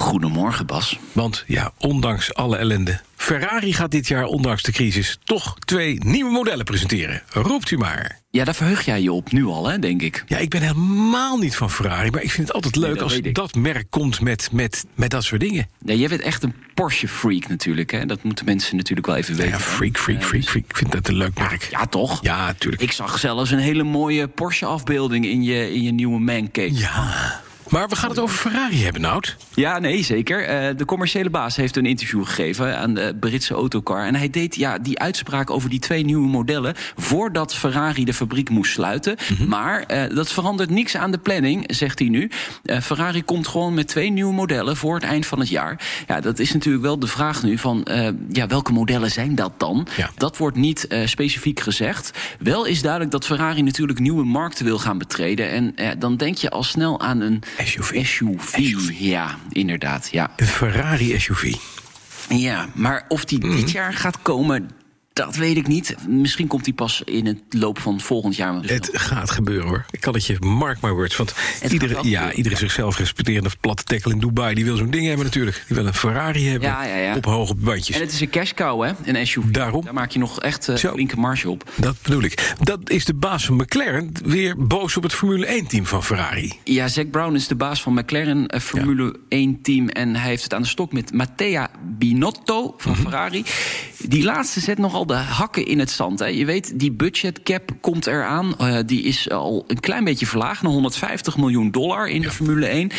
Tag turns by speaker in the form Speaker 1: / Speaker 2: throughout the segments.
Speaker 1: Goedemorgen, Bas.
Speaker 2: Want ja, ondanks alle ellende... Ferrari gaat dit jaar, ondanks de crisis... toch twee nieuwe modellen presenteren. Roept u maar.
Speaker 1: Ja, daar verheug jij je op nu al, hè, denk ik.
Speaker 2: Ja, ik ben helemaal niet van Ferrari... maar ik vind het altijd leuk
Speaker 1: dat
Speaker 2: als dat merk komt met, met, met dat soort dingen.
Speaker 1: Ja, jij bent echt een Porsche-freak natuurlijk, hè. Dat moeten mensen natuurlijk wel even weten.
Speaker 2: Ja, freak, freak, freak,
Speaker 1: dus-
Speaker 2: freak. Ik vind dat een leuk merk.
Speaker 1: Ja, toch?
Speaker 2: Ja, tuurlijk.
Speaker 1: Ik zag zelfs een hele mooie Porsche-afbeelding in je, in je nieuwe mancave.
Speaker 2: Ja. Maar we gaan het over Ferrari hebben, Nout.
Speaker 1: Ja, nee, zeker. Eh, de commerciële baas heeft een interview gegeven aan de Britse autocar. En hij deed ja, die uitspraak over die twee nieuwe modellen... voordat Ferrari de fabriek moest sluiten. Maar eh, dat verandert niks aan de planning, zegt hij nu. Eh, Ferrari komt gewoon met twee nieuwe modellen voor het eind van het jaar. Ja, dat is natuurlijk wel de vraag nu van... ja, welke modellen zijn dat dan?
Speaker 2: Ja.
Speaker 1: Dat wordt niet specifiek gezegd. Wel is duidelijk dat Ferrari natuurlijk nieuwe markten wil gaan betreden. En dan denk je al snel aan een
Speaker 2: SUV.
Speaker 1: SUV. Ja, inderdaad. Ja.
Speaker 2: Een Ferrari SUV.
Speaker 1: ja, maar of die
Speaker 2: Mhm.
Speaker 1: dit jaar gaat komen, dat weet ik niet. Misschien komt die pas in het loop van volgend jaar. Dus
Speaker 2: Het gaat gebeuren hoor. Ik kan het je, mark my words. Want iedere, ja, iedere zichzelf respecterende platte tekkel in Dubai... die wil zo'n ding hebben natuurlijk. Die wil een Ferrari hebben
Speaker 1: Ja, ja, ja.
Speaker 2: op hoge bandjes.
Speaker 1: En het is een cash cow, hè? Een SUV.
Speaker 2: Daarom.
Speaker 1: Daar maak je nog echt eh,
Speaker 2: Zo.
Speaker 1: flinke marge op.
Speaker 2: Dat bedoel ik. Dat is de baas van McLaren weer boos op het Formule 1-team van Ferrari.
Speaker 1: Ja, Zack Brown is de baas van McLaren eh, Formule 1-team. En hij heeft het aan de stok met Mattea Binotto van
Speaker 2: Mhm.
Speaker 1: Ferrari. Die laatste zet nogal de hakken in het zand. Hè. Je weet, die budgetcap komt eraan. Eh, die is al een klein beetje verlaagd naar 150 miljoen dollar in de Formule 1.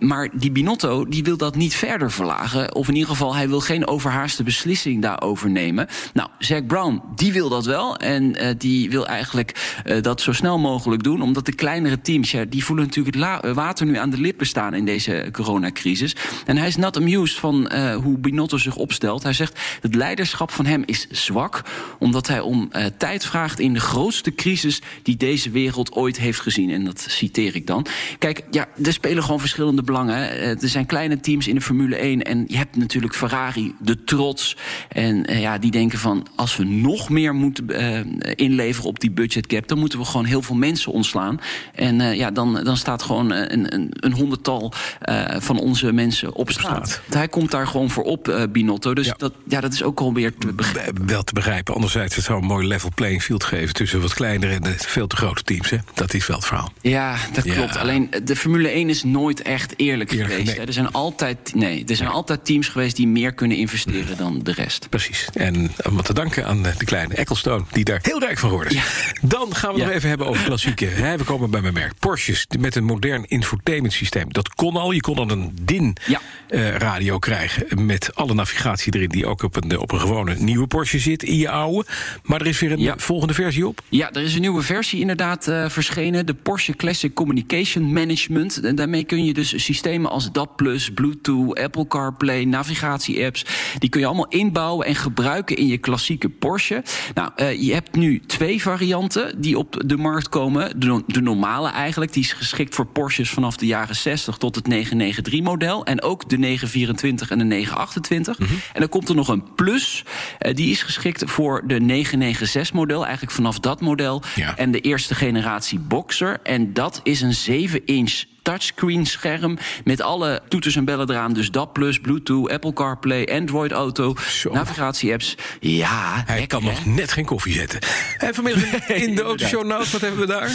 Speaker 1: Maar die Binotto die wil dat niet verder verlagen. Of in ieder geval, hij wil geen overhaaste beslissing daarover nemen. Nou, Zack Brown, die wil dat wel. En eh, die wil eigenlijk eh, dat zo snel mogelijk doen. Omdat de kleinere teams, ja, die voelen natuurlijk het water nu aan de lippen staan in deze coronacrisis. En hij is not amused van hoe Binotto zich opstelt. Hij zegt, het leiderschap van hem is zwak. Omdat hij om eh, tijd vraagt in de grootste crisis die deze wereld ooit heeft gezien. En dat citeer ik dan. Kijk, ja, er spelen gewoon verschillende belangen. hè. Eh, Er zijn kleine teams in de Formule 1. En je hebt natuurlijk Ferrari, de trots. En eh, ja, die denken van, als we nog meer moeten inleveren op die budgetcap... dan moeten we gewoon heel veel mensen ontslaan. En ja, dan, dan staat gewoon een, een, een honderdtal van onze mensen op straat. Hij komt daar gewoon voor op, Binotto. Dus
Speaker 2: Ja.
Speaker 1: Dat, ja, dat is ook alweer te begrijpen.
Speaker 2: Wel te begrijpen. Anderzijds, het zou een mooi level playing field geven... tussen wat kleinere en de veel te grote teams. Hè? Dat is wel het verhaal.
Speaker 1: Ja, dat
Speaker 2: Ja.
Speaker 1: klopt. Alleen de Formule 1 is nooit echt eerlijk,
Speaker 2: Eerlijk,
Speaker 1: geweest.
Speaker 2: nee.
Speaker 1: Er zijn altijd, nee, er zijn altijd teams geweest die meer kunnen investeren dan de rest.
Speaker 2: Precies. En om te danken aan eh, de kleine Ecclestone... die daar heel rijk van geworden is. Dan gaan we nog even hebben over klassieke rijbekomen bij mijn merk. Porsches met een modern infotainment systeem. Dat kon al. Je kon al een. DIN-radio krijgen... met alle navigatie erin die ook op een, op een gewone nieuwe Porsche zit... in je oude. Maar er is weer een
Speaker 1: Ja.
Speaker 2: volgende versie op.
Speaker 1: Ja, er is een nieuwe versie inderdaad eh, verschenen. De Porsche Classic Communication Management. En daarmee kun je dus systemen als DAP+, Bluetooth, Apple CarPlay, navigatie-apps... die kun je allemaal inbouwen en gebruiken in je klassieke Porsche. Nou, eh, je hebt nu twee varianten die op de markt komen. De, no- de normale eigenlijk, die is geschikt voor Porsches vanaf de jaren 60 tot het 993-model. En ook de 924 en de 928. En dan komt er nog een Plus. eh, die is geschikt voor de 996-model, eigenlijk vanaf dat model.
Speaker 2: Ja.
Speaker 1: En de eerste generatie Boxer. En dat is een 7-inch touchscreen scherm met alle toeters en bellen eraan. Dus DAP+, Bluetooth, Apple CarPlay, Android Auto, navigatie-apps. Ja,
Speaker 2: Hij
Speaker 1: lekker,
Speaker 2: kan
Speaker 1: hè?
Speaker 2: nog net geen koffie zetten. En vanmiddag in de autoshow, nou, wat hebben we daar?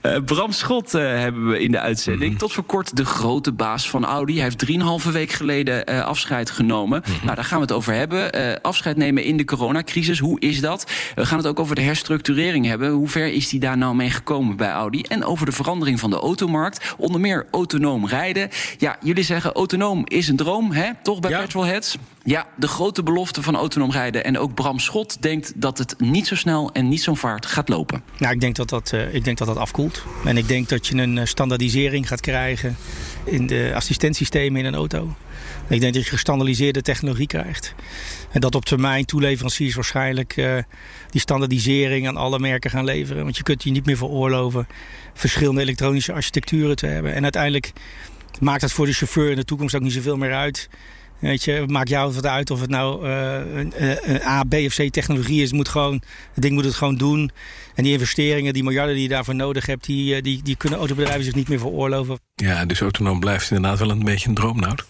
Speaker 1: Eh, Bram Schot eh, hebben we in de uitzending.
Speaker 2: Mhm.
Speaker 1: Tot voor kort de grote baas van Audi. Hij heeft drieënhalve week geleden eh, afscheid genomen.
Speaker 2: Mhm.
Speaker 1: Nou, daar gaan we het over hebben. Afscheid nemen in de coronacrisis. Hoe is dat? We gaan het ook over de herstructurering hebben. Hoe ver is die daar nou mee gekomen bij Audi? En over de verandering van de automarkt. Onder meer autonoom rijden. Ja, jullie zeggen autonoom is een droom, hè? Toch bij
Speaker 2: Ja.
Speaker 1: Petrolheads? Ja, de grote belofte van autonoom rijden. En ook Bram Schot denkt dat het niet zo snel en niet zo'n vaart gaat lopen.
Speaker 3: Nou, ik denk dat dat, eh, ik denk dat dat afkoelt. En ik denk dat je een eh, standaardisering gaat krijgen in de assistentiesystemen in een auto. Ik denk dat je gestandardiseerde technologie krijgt. En dat op termijn toeleveranciers waarschijnlijk uh, die standaardisering aan alle merken gaan leveren. Want je kunt je niet meer veroorloven verschillende elektronische architecturen te hebben. En uiteindelijk maakt het voor de chauffeur in de toekomst ook niet zoveel meer uit. Weet je, maakt jou wat uit of het nou uh, een, een, A, B of C technologie is. Het, moet gewoon, het ding moet het gewoon doen. En die investeringen, die miljarden die je daarvoor nodig hebt, die, die, die kunnen autobedrijven zich niet meer veroorloven.
Speaker 2: Ja, dus autonoom blijft inderdaad wel een beetje een droomnoot.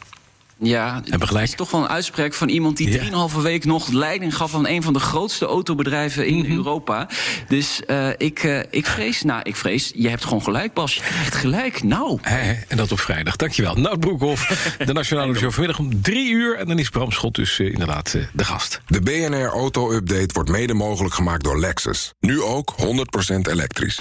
Speaker 1: Ja, het is toch wel een uitspraak van iemand die drieënhalve week nog leiding gaf aan een van de grootste autobedrijven in Europa. Dus uh, ik, uh, ik vrees, nou, ik vrees, je hebt gewoon gelijk, Bas. Je krijgt gelijk. Nou.
Speaker 2: He, en dat op vrijdag. Dankjewel. Nout Broekhoff, de Nationale Show vanmiddag om drie uur. En dan is Bram Schot dus uh, inderdaad de gast.
Speaker 4: De BNR Auto Update wordt mede mogelijk gemaakt door Lexus. Nu ook 100% elektrisch.